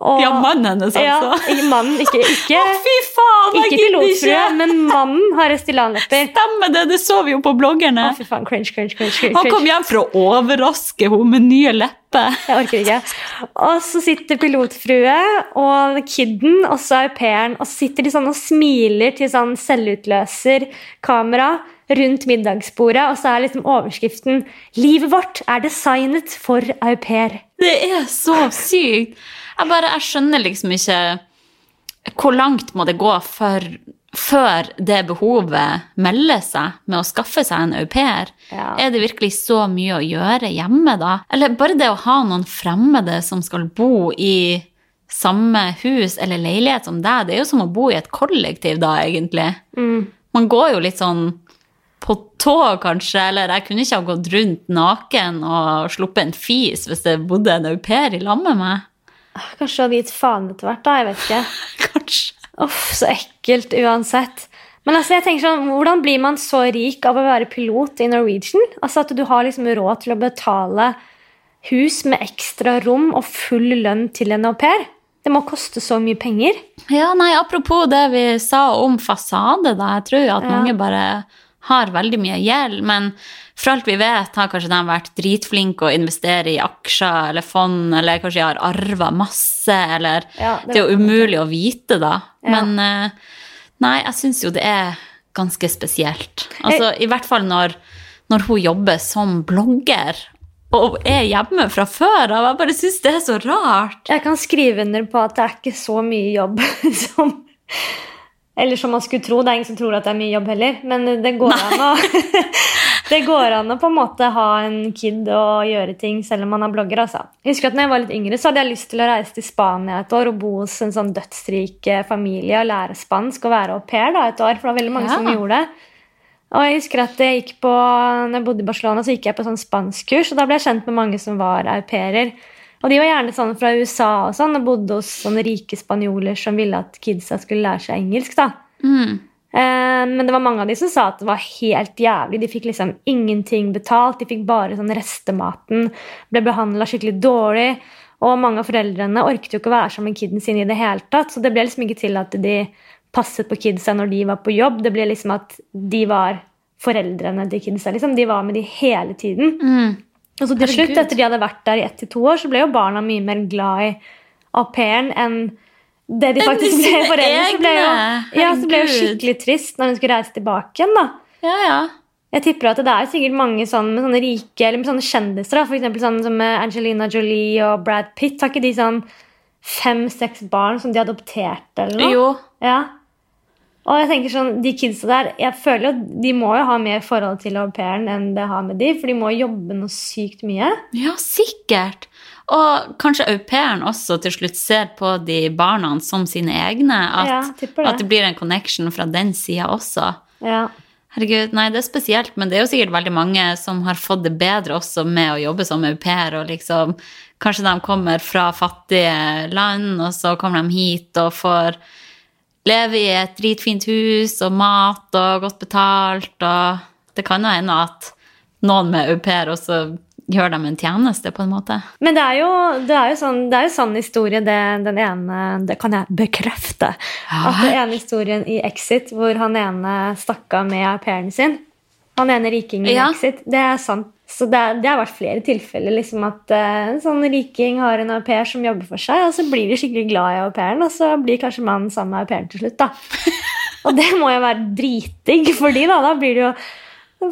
Og, Ja, mannen hennes, altså. Ja, mannen, ikke, ikke, [laughs] Å, fy faen, ikke pilotfrue, men mannen har Restylane-lepper. Stemmer det, det så vi jo på bloggerne. Å, fy faen, cringe, cringe, cringe. cringe. Han kom hjem for å overraske henne med nye lepper. Jeg orker ikke. Og så sitter pilotfrue og kidden, og så au pairen, og så sitter de sånn og smiler til sånn selvutløser kamera rundt middagsbordet, og så er liksom overskriften 'Livet vårt er designet for au pair'. Det er så sykt. Jeg bare, jeg skjønner liksom ikke hvor langt må det gå for, før det behovet melder seg med å skaffe seg en au pair. Ja. Er det virkelig så mye å gjøre hjemme da? Eller bare det å ha noen fremmede som skal bo i samme hus eller leilighet som deg, det er jo som å bo i et kollektiv da, egentlig. Man går jo litt sånn på tå, kanskje, eller jeg kunne ikke ha gått rundt naken og sluppet en fis hvis det bodde en au pair i lag med meg. Kanskje hadde gitt faen etter hvert, da. Jeg vet ikke. [laughs] Kanskje. Uff, så ekkelt uansett. Men altså, jeg tenker sånn, hvordan blir man så rik av å være pilot i Norwegian? Altså At du har liksom råd til å betale hus med ekstra rom og full lønn til en au pair? Det må koste så mye penger. Ja, nei, Apropos det vi sa om fasade, da. Jeg tror jo at Ja. mange bare har veldig mye gjeld. Men for alt vi vet, har kanskje de vært dritflinke å investere i aksjer eller fond, eller kanskje de har arva masse, eller Ja, det Det er jo umulig å vite, da. Ja. Men eh, nei, jeg syns jo det er ganske spesielt. Altså, I hvert fall når, når hun jobber som blogger og er hjemme fra før av. Jeg bare syns det er så rart. Jeg kan skrive under på at det er ikke så mye jobb [laughs] som Eller som man skulle tro. Det er ingen som tror at det er mye jobb heller. Men det går an å [laughs] Det går an å på en måte ha en kid og gjøre ting selv om man er blogger. altså. Jeg husker at når jeg var litt yngre, så hadde jeg lyst til å reise til Spania et år og bo hos en sånn dødsrik eh, familie og lære spansk og være au pair da, et år. For det var veldig mange Ja. som gjorde det. Og jeg husker at jeg gikk på, når jeg bodde i Barcelona, så gikk jeg på sånn spanskkurs, og da ble jeg kjent med mange som var au pairer. Og de var gjerne sånn fra USA og sånn, og bodde hos sånne rike spanjoler som ville at kidsa skulle lære seg engelsk. da. Mm. Eh, men det var mange av de som sa at det var helt jævlig. De fikk liksom ingenting betalt. De fikk bare sånn restematen. Ble behandla skikkelig dårlig. Og mange av foreldrene orket jo ikke å være sammen med kiden sin i det hele tatt. Så det ble liksom ikke til at de passet på kidsa når de var på jobb. Det ble liksom at de var foreldrene til kidsa. liksom. De var med de hele tiden. Mm. Og så til slutt, etter de hadde vært der i ett til to år, så ble jo barna mye mer glad i au pairen enn det de faktisk de ble foreldre. Så ble jo, ja, så ble jo skikkelig trist når hun skulle reise tilbake igjen. da. Ja, ja. Jeg tipper at det er sikkert mange sånne, med sånne rike eller med sånne kjendiser. da, For sånn som Angelina Jolie og Brad Pitt. Har ikke de sånn fem-seks barn som de adopterte eller noe? Jo. Ja. Og jeg tenker sånn, de kidsa der, jeg føler jo de må jo ha mer forhold til au pairen enn det har med de, for de må jobbe noe sykt mye. Ja, sikkert. Og kanskje au pairen også til slutt ser på de barna som sine egne. At, Ja, det. at det blir en connection fra den sida også. Ja. Herregud, nei, det er spesielt, men det er jo sikkert veldig mange som har fått det bedre også med å jobbe som au pair, og liksom Kanskje de kommer fra fattige land, og så kommer de hit og får leve i et dritfint hus og mat og godt betalt, og det kan jo hende at noen med au pair også gjør dem en tjeneste, på en måte. Men det er jo, det er jo, sånn, det er jo sånn, historie, det, den ene Det kan jeg bekrefte. At den ene historien i Exit, hvor han ene stakk av med au pairen sin Han ene rikingen Ja. i Exit. Det er sant. Så det, det har vært flere tilfeller liksom at eh, en sånn riking har en au pair som jobber for seg, og så blir de skikkelig glad i au pairen, og så blir kanskje mannen sammen med au pairen til slutt. da. [laughs] Og det må jo være dritdigg for de da. Da blir det jo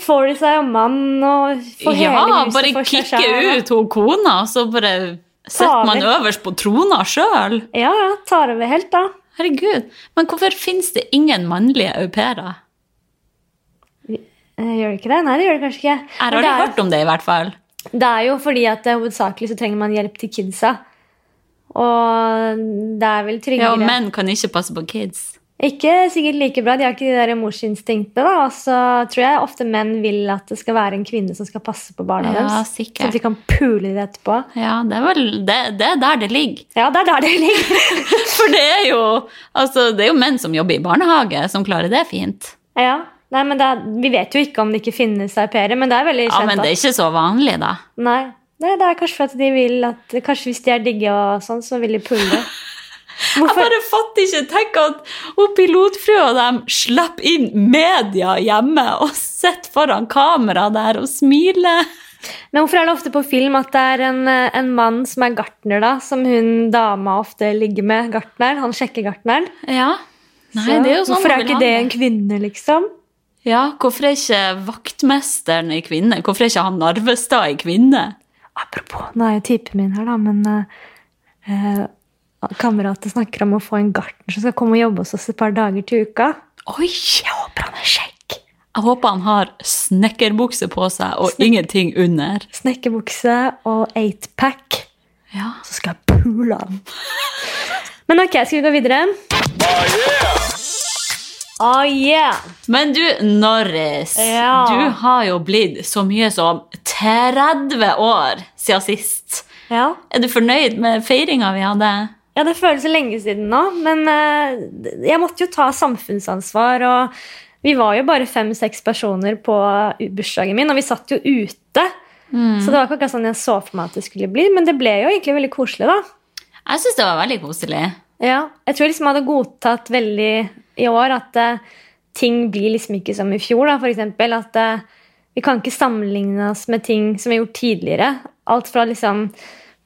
får de seg jo mann og får Ja, hele huset for seg Ja, bare kicke ut hun kona, og så bare setter man øverst på trona sjøl. Ja, ja, tar over helt, da. Herregud. Men hvorfor finnes det ingen mannlige au pairer? Eh, Gjør det ikke det? Nei, det gjør det kanskje ikke. Jeg har aldri hørt om det, i hvert fall. det er jo fordi at eh, hovedsakelig så trenger man hjelp til kidsa. Og det er vel Ja, tryggere og menn kan ikke passe på kids. Ikke sikkert like bra, de har ikke de der morsinstinktene. da. Og så tror jeg ofte menn vil at det skal være en kvinne som skal passe på barna Ja, deres. sikkert. Så at de kan pule det etterpå. Ja, det er vel det, det er der det ligger. Ja, det er der det ligger. [laughs] For det er jo altså, det er jo menn som jobber i barnehage, som klarer det fint. ja. Nei, men er, Vi vet jo ikke om det ikke finnes au pairer, men det er veldig Ja. Men det er ikke så vanlig, da. Nei. Nei, det er kanskje for at de vil at Kanskje hvis de er digge og sånn, så vil de pulle. [laughs] Jeg bare fatter ikke. Tenk at hun pilotfrua dem slipper inn media hjemme og sitter foran kamera der og smiler. Men hvorfor er det ofte på film at det er en, en mann som er gartner, da, som hun dama ofte ligger med? Gartneren, Han sjekker gartneren. Ja. Nei, Så det er jo sånn hvorfor er ikke det en kvinne, liksom? Ja, Hvorfor er ikke vaktmesteren i kvinne? Hvorfor er ikke han Narvestad i kvinne? Apropos, nå er jo typen min her, da, men eh, kamerater kameratet snakker om å få en gartner som skal komme og jobbe hos oss et par dager til uka. Oi! Jeg håper han er kjekk. Jeg håper han har snekkerbukse på seg og ingenting under. Snekkerbukse og eightpack. Ja. Så skal jeg pule han. Men ok, skal vi gå videre? Oh yeah! Men du, Norris, Ja. du har jo blitt så mye som 30 år siden sist. Ja. Er du fornøyd med feiringa vi hadde? Ja, det føles så lenge siden nå, men eh, jeg måtte jo ta samfunnsansvar. og Vi var jo bare fem-seks personer på bursdagen min, og vi satt jo ute. Så det var ikke akkurat sånn jeg så for meg at det skulle bli, men det ble jo egentlig veldig koselig. da. Jeg syns det var veldig koselig. Ja, jeg tror jeg liksom hadde godtatt veldig i år at uh, ting blir liksom ikke som i fjor. da, eksempel, At uh, vi kan ikke sammenligne oss med ting som vi har gjort tidligere. Alt fra liksom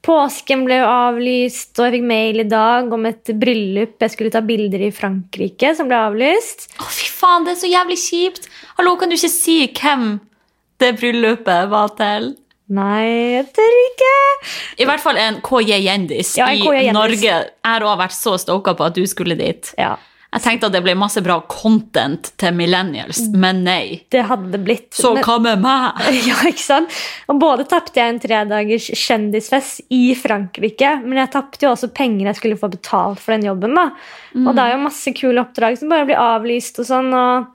Påsken ble jo avlyst, og jeg fikk mail i dag om et bryllup jeg skulle ta bilder i Frankrike, som ble avlyst. Å, fy faen, det er så jævlig kjipt! Hallo, kan du ikke si hvem det bryllupet var til? Nei, jeg tør ikke. I hvert fall en KJ-gjendis Ja, i Norge. Jeg har òg vært så stoka på at du skulle dit. Ja, Jeg tenkte at det ble masse bra content til millennials, men nei. det hadde det blitt. Så Men- hva med meg? [laughs] Ja, ikke sant? Og både tapte jeg en tredagers kjendisfest i Frankrike, men jeg tapte jo også penger jeg skulle få betalt for den jobben. da. Og det er jo masse kule oppdrag som bare blir avlyst og sånn. og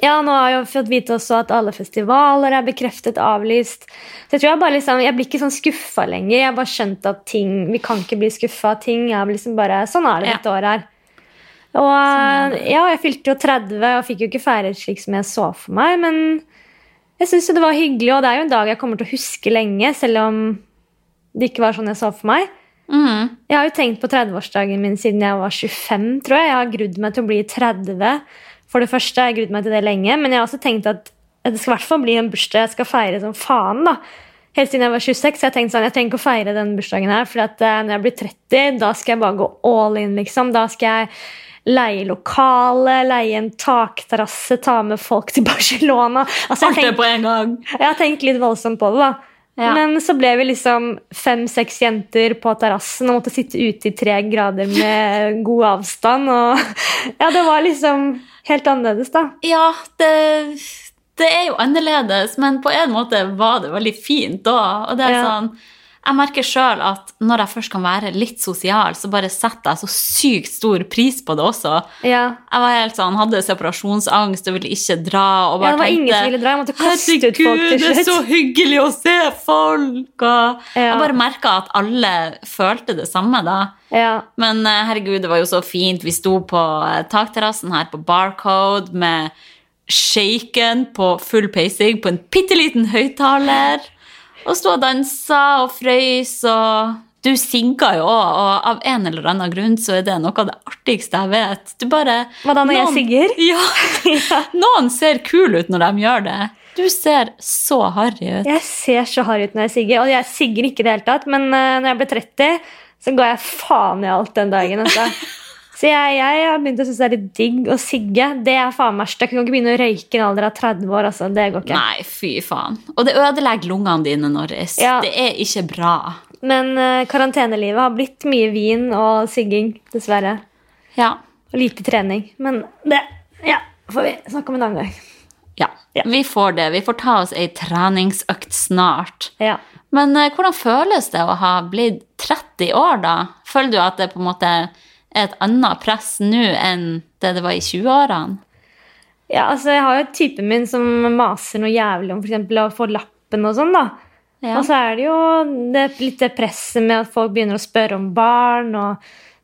ja, nå har jeg fått vite også at alle festivaler er bekreftet avlyst. Så jeg tror jeg bare liksom, jeg blir ikke sånn skuffa lenger. Jeg har bare skjønt at ting, vi kan ikke bli skuffa ting. er liksom bare, Sånn er det Ja. dette året her. Og ja, jeg fylte jo 30 og fikk jo ikke feiret slik som jeg så for meg, men jeg syns det var hyggelig, og det er jo en dag jeg kommer til å huske lenge, selv om det ikke var sånn jeg så for meg. Mm. Jeg har jo tenkt på 30-årsdagen min siden jeg var 25, tror jeg. Jeg har grudd meg til å bli 30. For det første har jeg grudd meg til det lenge, men jeg har også tenkt at det skal i hvert fall bli en bursdag jeg skal feire som faen. da. Helt siden jeg var 26, så jeg tenkte sånn, jeg trenger ikke å feire den bursdagen her, for at uh, når jeg blir 30, da skal jeg bare gå all in, liksom. Da skal jeg leie lokale, leie en takterrasse, ta med folk til [laughs] Barcelona. Altså, jeg en gang. jeg har tenkt litt voldsomt på det, da. Ja. Men så ble vi liksom fem-seks jenter på terrassen og måtte sitte ute i tre grader med god avstand. Og [laughs] ja, det var liksom helt annerledes, da. Ja, det, det er jo annerledes, men på en måte var det veldig fint da. Og det er Ja. sånn, jeg merker sjøl at når jeg først kan være litt sosial, så bare setter jeg så sykt stor pris på det også. Ja. Jeg var helt sånn, hadde separasjonsangst og ville ikke dra. Og Ja, bare det var ingen som ville dra. Jeg måtte kaste ut folk til Herregud, det er så hyggelig å se folk! Og Ja. Jeg bare merka at alle følte det samme da. Ja. Men eh, herregud, det var jo så fint. Vi sto på eh, takterrassen her på Barcode med shaken på full peising på en bitte liten høyttaler. Og sto og dansa og frøys, og du sinka jo òg, og av en eller annen grunn så er det noe av det artigste jeg vet. Du bare Hva da, når jeg sigger? [laughs] Ja. [laughs] Noen ser kul ut når de gjør det. Du ser så harry ut. Jeg ser så harry ut når jeg sigger, og jeg sigger ikke i det hele tatt. Men eh, når jeg ble 30, så ga jeg faen i alt den dagen. Altså. [laughs] Så jeg, jeg har begynt å synes det er litt digg å sigge. Det er faen meg støkk. Kan ikke begynne å røyke i en alder av 30 år. Altså. Det går ikke. Nei, fy faen. Og det ødelegger lungene dine, Norris. Ja. Det er ikke bra. Men uh, karantenelivet har blitt mye vin og sigging, dessverre. Ja. Og lite trening. Men det ja, får vi snakke om en annen gang. Ja, Ja. vi får det. Vi får ta oss ei treningsøkt snart. Ja. Men uh, hvordan føles det å ha blitt 30 år, da? Føler du at det på en måte er et annet press nå enn det det var i 20-årene? ja, altså Jeg har jo typen min som maser noe jævlig om eksempel, å få lappen og sånn. da. Ja. Og så er det jo det, litt det presset med at folk begynner å spørre om barn. og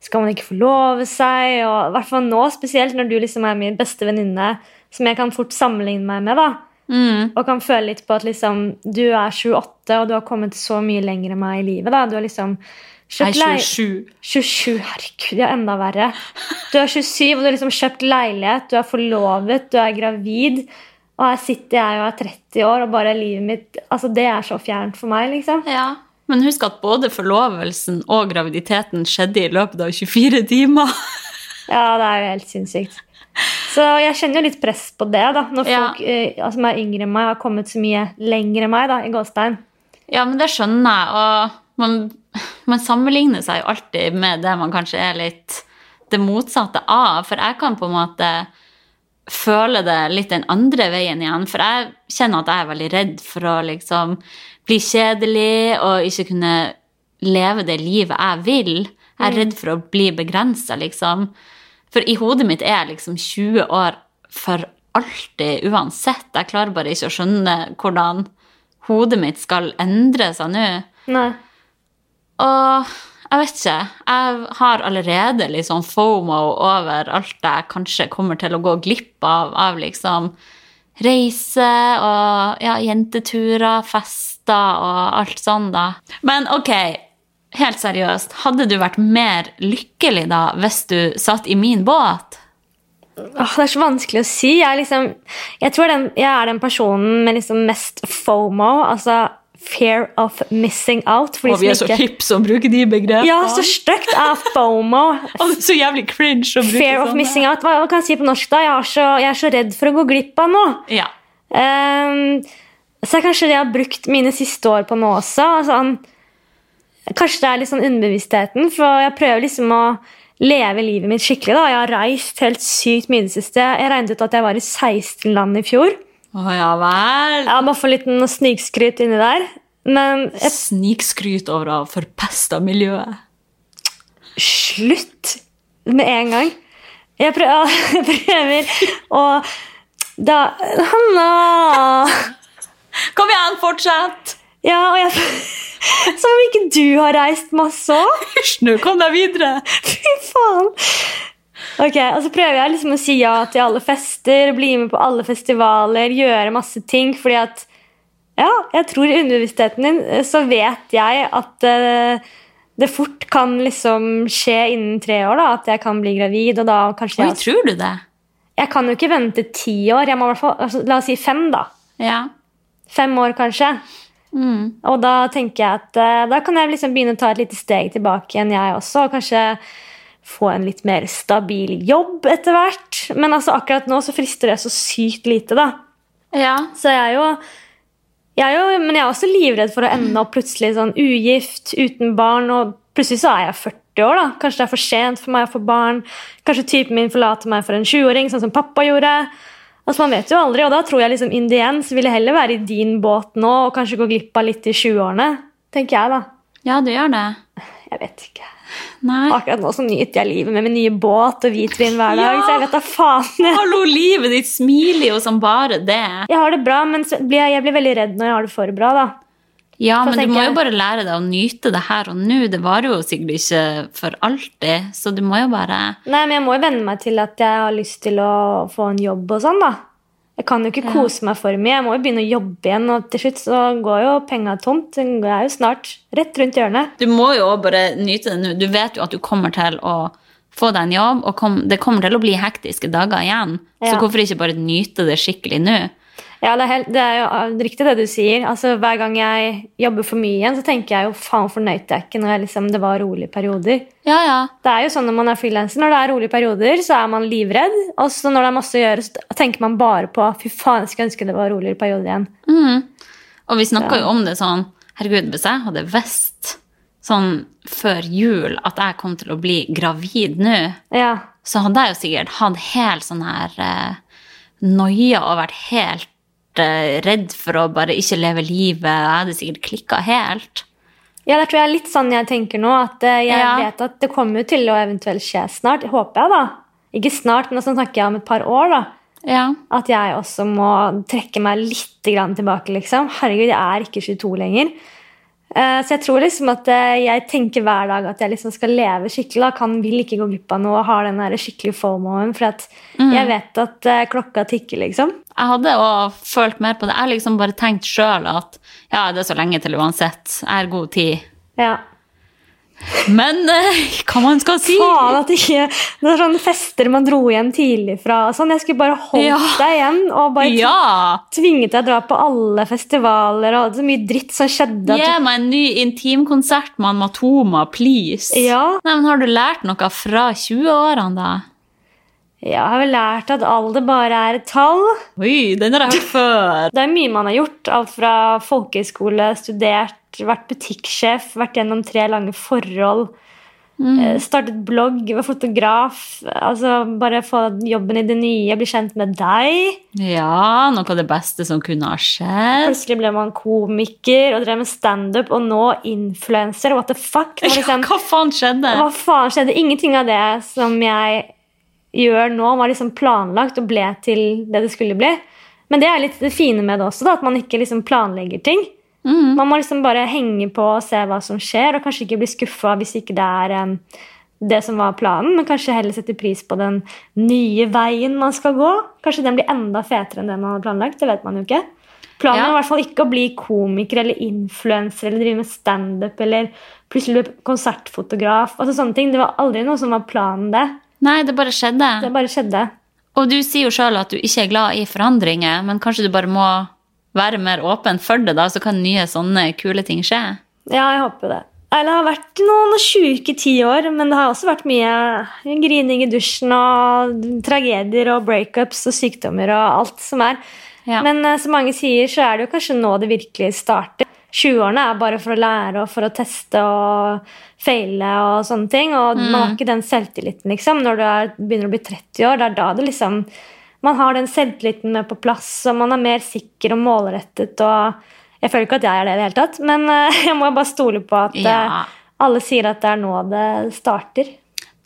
Skal man ikke forlove seg? og I hvert fall nå, spesielt når du liksom er min beste venninne, som jeg kan fort sammenligne meg med. da. Mm. Og kan føle litt på at liksom, du er 28, og du har kommet så mye lenger enn meg i livet. da. Du har liksom Lei- 27. 27, herregud, ja, enda verre. Du er 27, og du har liksom kjøpt leilighet, du er forlovet, du er gravid. Og her sitter jeg og er 30 år, og bare livet mitt altså Det er så fjernt for meg, liksom. Ja. Men husk at både forlovelsen og graviditeten skjedde i løpet av 24 timer. [laughs] Ja, det er jo helt sinnssykt. Så jeg kjenner jo litt press på det, da. Når Ja. folk eh, som er yngre enn meg, har kommet så mye lenger enn meg, da, i gåstein. Ja, men det skjønner jeg. Og man, man sammenligner seg jo alltid med det man kanskje er litt det motsatte av. For jeg kan på en måte føle det litt den andre veien igjen. For jeg kjenner at jeg er veldig redd for å liksom bli kjedelig og ikke kunne leve det livet jeg vil. Jeg er redd for å bli begrensa, liksom. For i hodet mitt er jeg liksom 20 år for alltid uansett. Jeg klarer bare ikke å skjønne hvordan hodet mitt skal endre seg nå. Nei. Og Jeg vet ikke. Jeg har allerede sånn fomo over alt jeg kanskje kommer til å gå glipp av av liksom reise og ja, jenteturer, fester og alt sånn, da. Men ok, helt seriøst, hadde du vært mer lykkelig da hvis du satt i min båt? Åh, det er så vanskelig å si. Jeg liksom, jeg tror den, jeg er den personen med liksom mest FOMO, altså fear of missing out. Og vi er som så hipp som bruker de begrepene. Ja, så stygt er FOMO. Og så jævlig cringe å bruke Fear of missing out. Hva kan jeg si på norsk, da? Jeg er så, jeg er så redd for å gå glipp av noe. Ja. Um, så er kanskje det jeg har brukt mine siste år på nå også. Altså, kanskje det er litt sånn underbevisstheten, for jeg prøver liksom å leve livet mitt skikkelig. da. Jeg har reist helt sykt mye i det siste. Jeg regnet ut at jeg var i 16 land i fjor. Å ja vel. Ja, Bare få litt snikskryt inni der. Men jeg, Snikskryt over ha forpesta miljøet. slutt med en gang. Jeg prøver, [laughs] jeg prøver å da, Hanna! Kom igjen, fortsett! Ja, og jeg [laughs] Som om ikke du har reist masse òg! Hysj nå, kom deg videre. Fy faen! Ok, og så prøver jeg liksom å si ja til alle fester, bli med på alle festivaler, gjøre masse ting, fordi at Ja, jeg tror i underbevisstheten din eh, så vet jeg at uh, det fort kan liksom skje innen tre år, da, at jeg kan bli gravid, og da kanskje Oi, jeg tror du det? Jeg kan jo ikke vente ti år. Jeg må i hvert fall, altså, La oss si fem, da. Ja. Fem år, kanskje. Mm. Og da tenker jeg at uh, da kan jeg liksom begynne å ta et lite steg tilbake igjen, jeg også. Og kanskje få en litt mer stabil jobb etter hvert. Men altså, akkurat nå så frister det så sykt lite, da. Ja. Så jeg er jo, jeg er jo Men jeg er også livredd for å ende opp plutselig sånn ugift, uten barn, og plutselig så er jeg 40 år, da. Kanskje det er for sent for meg å få barn. Kanskje typen min forlater meg for en 20-åring, sånn som pappa gjorde. Altså Man vet jo aldri, og da tror jeg liksom in the end så vil jeg heller være i din båt nå og kanskje gå glipp av litt i 20-årene. Tenker jeg, da. ja, du gjør det. Jeg vet ikke. Nei. Akkurat nå så nyter jeg livet med min nye båt og hvitvin hver dag. Ja. Så jeg vet da faen. [laughs] Hallo, livet ditt smiler jo som bare det. jeg har det bra, men blir jeg, jeg blir veldig redd når jeg har det for bra. da. Ja, For men du må jo bare lære deg å nyte det her og nå. Det varer jo sikkert ikke for alltid, så du må jo bare Nei, men jeg må jo venne meg til at jeg har lyst til å få en jobb og sånn, da. Jeg kan jo ikke Ja. kose meg for mye. Jeg må jo begynne å jobbe igjen, og til slutt så går jo penga tomt. Den er jo snart rett rundt hjørnet. Du må jo bare nyte det nå. Du vet jo at du kommer til å få deg en jobb, og kom, det kommer til å bli hektiske dager igjen. Så hvorfor ikke bare nyte det skikkelig nå? Ja, det er, helt, det er jo riktig det du sier. Altså, Hver gang jeg jobber for mye igjen, så tenker jeg jo faen fornøyd jeg ikke når jeg liksom, det var rolige perioder. Ja, ja. Det er jo sånn Når man er frilanser, når det er rolige perioder, så er man livredd. Og så når det er masse å gjøre, så tenker man bare på fy faen, jeg skulle ønske det var roligere perioder igjen. Mm. Og vi snakka jo om det sånn Herregud, hvis jeg hadde visst sånn før jul at jeg kom til å bli gravid nå, Ja, så hadde jeg jo sikkert hatt helt sånn her eh, noia og vært helt redd for å bare ikke leve livet. Jeg hadde sikkert klikka helt. Ja, det tror jeg er litt sånn jeg tenker nå. At eh, jeg Ja. vet at det kommer jo til å eventuelt skje snart. Håper jeg, da. Ikke snart, men så snakker jeg om et par år. da. Ja. At jeg også må trekke meg litt tilbake. liksom. Herregud, jeg er ikke 22 lenger. Eh, så jeg tror liksom at eh, jeg tenker hver dag at jeg liksom skal leve skikkelig. da, kan, Vil ikke gå glipp av noe og har den skikkelig fomoen. For at jeg vet at eh, klokka tikker, liksom. Jeg hadde òg følt mer på det. Jeg har liksom bare tenkt sjøl at ja, det er så lenge til uansett. Jeg har god tid. Ja. Men eh, hva man skal si? Faen at ikke er sånne fester man dro hjem tidlig fra. Sånn. Jeg skulle bare holdt Ja. deg igjen og bare Ja! tvinget deg å dra på alle festivaler og så mye dritt som skjedde. Gi meg en ny intimkonsert med Matoma, please. Ja, Nei, men Har du lært noe fra 20-årene, da? Jeg har vel lært at alder bare er et tall. Oi, den har jeg hørt før. Det er mye man har gjort. Alt fra folkehøyskole, studert, vært butikksjef, vært gjennom tre lange forhold. Mm. Startet blogg, var fotograf. altså Bare få jobben i det nye, bli kjent med deg. Ja, noe av det beste som kunne ha skjedd. Plutselig ble man komiker og drev med standup, og nå influenser. What the fuck? Liksom, Ja, hva faen skjedde? hva faen skjedde? Ingenting av det som jeg gjør nå, var liksom planlagt og ble til det det skulle bli. Men det er litt det fine med det også, da, at man ikke liksom planlegger ting. Man må liksom bare henge på og se hva som skjer, og kanskje ikke bli skuffa hvis ikke det er um, det som var planen, men kanskje heller sette pris på den nye veien man skal gå. Kanskje den blir enda fetere enn det man hadde planlagt. Det vet man jo ikke. Planen Ja. er i hvert fall ikke å bli komiker eller influenser eller drive med standup eller plutselig bli konsertfotograf. altså sånne ting. Det var aldri noe som var planen, det. Nei, det bare skjedde. Det bare skjedde. Og du sier jo sjøl at du ikke er glad i forandringer, men kanskje du bare må være mer åpen for det, da, så kan nye sånne kule ting skje? Ja, jeg håper det. Det har vært noen sjuke ti år, men det har også vært mye grining i dusjen og tragedier og breakups og sykdommer og alt som er. Ja. Men eh, som mange sier, så er det jo kanskje nå det virkelig starter. 20-årene er bare for å lære og for å teste og feile og sånne ting. Og man har ikke den selvtilliten, liksom. Når du er, begynner å bli 30 år, det er da det liksom Man har den selvtilliten med på plass, og man er mer sikker og målrettet og Jeg føler ikke at jeg er det i det hele tatt, men eh, [laughs] jeg må bare stole på at eh, Ja. alle sier at det er nå det starter.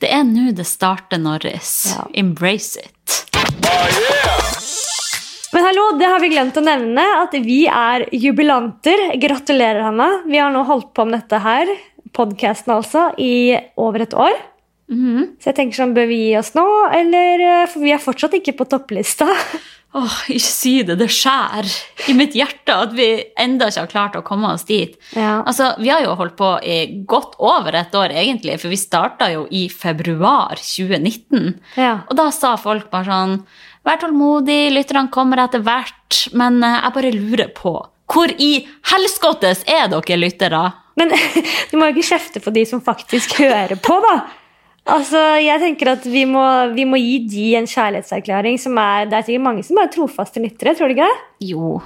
Det er nå det starter, Norris. Ja. Embrace it. Men hallo, det har vi glemt å nevne, at vi er jubilanter. Gratulerer, Hanna. Vi har nå holdt på med dette her, podkasten altså, i over et år. Så jeg tenker sånn, bør vi gi oss nå, eller eh, For vi er fortsatt ikke på topplista. [laughs] Åh, ikke si det. Det skjærer i mitt hjerte at vi enda ikke har klart å komme oss dit. Ja. Altså, Vi har jo holdt på i godt over et år, egentlig, for vi starta jo i februar 2019. Ja. Og da sa folk bare sånn Vær tålmodig, lytterne kommer etter hvert, men eh, jeg bare lurer på Hvor i helskottes er dere lyttere? Men [laughs] du må jo ikke kjefte på de som faktisk [laughs] hører på, da. Altså, jeg tenker at vi må, vi må gi de en kjærlighetserklæring som er Det er sikkert mange som er trofaste lyttere, tror du ikke det? Jo,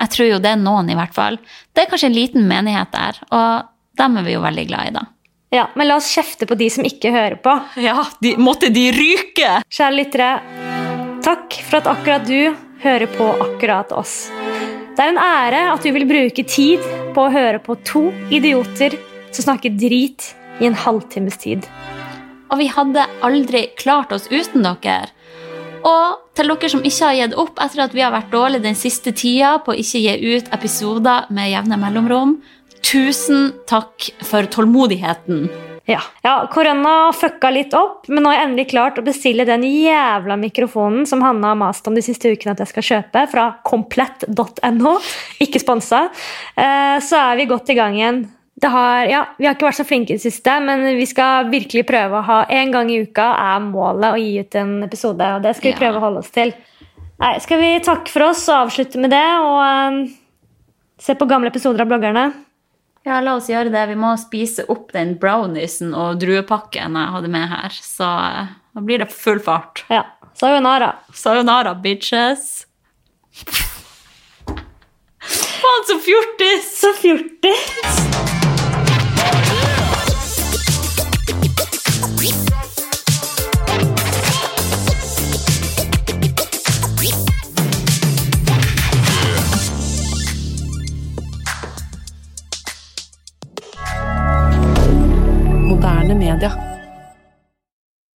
jeg tror jo det er noen, i hvert fall. Det er kanskje en liten menighet der, og dem er vi jo veldig glad i, da. Ja, Men la oss kjefte på de som ikke hører på. Ja, de, måtte de ryke! Kjære lyttere, takk for at akkurat du hører på akkurat oss. Det er en ære at du vil bruke tid på å høre på to idioter som snakker drit i en halvtimes tid. Og vi hadde aldri klart oss uten dere. Og til dere som ikke har gitt opp etter at vi har vært dårlige den siste tida på å ikke gi ut episoder med jevne mellomrom, tusen takk for tålmodigheten. Ja. ja, Korona fucka litt opp, men nå har jeg endelig klart å bestille den jævla mikrofonen som Hanna har mast om de siste ukene at jeg skal kjøpe, fra komplett.no. Ikke sponsa. Eh, Så er vi godt i gang igjen. Det har, ja, vi har ikke vært så flinke i det siste, men vi skal virkelig prøve å ha én gang i uka er målet å gi ut en episode. og det skal vi prøve å holde oss til. Nei, Skal vi takke for oss og avslutte med det? Og um, se på gamle episoder av bloggerne? Ja, la oss gjøre det. Vi må spise opp den browniesen og druepakken jeg hadde med her. Så eh, da blir det full fart. Ja. Sayonara. Sayonara, bitches. Faen, så fjortis! Så fjortis! Moderne media.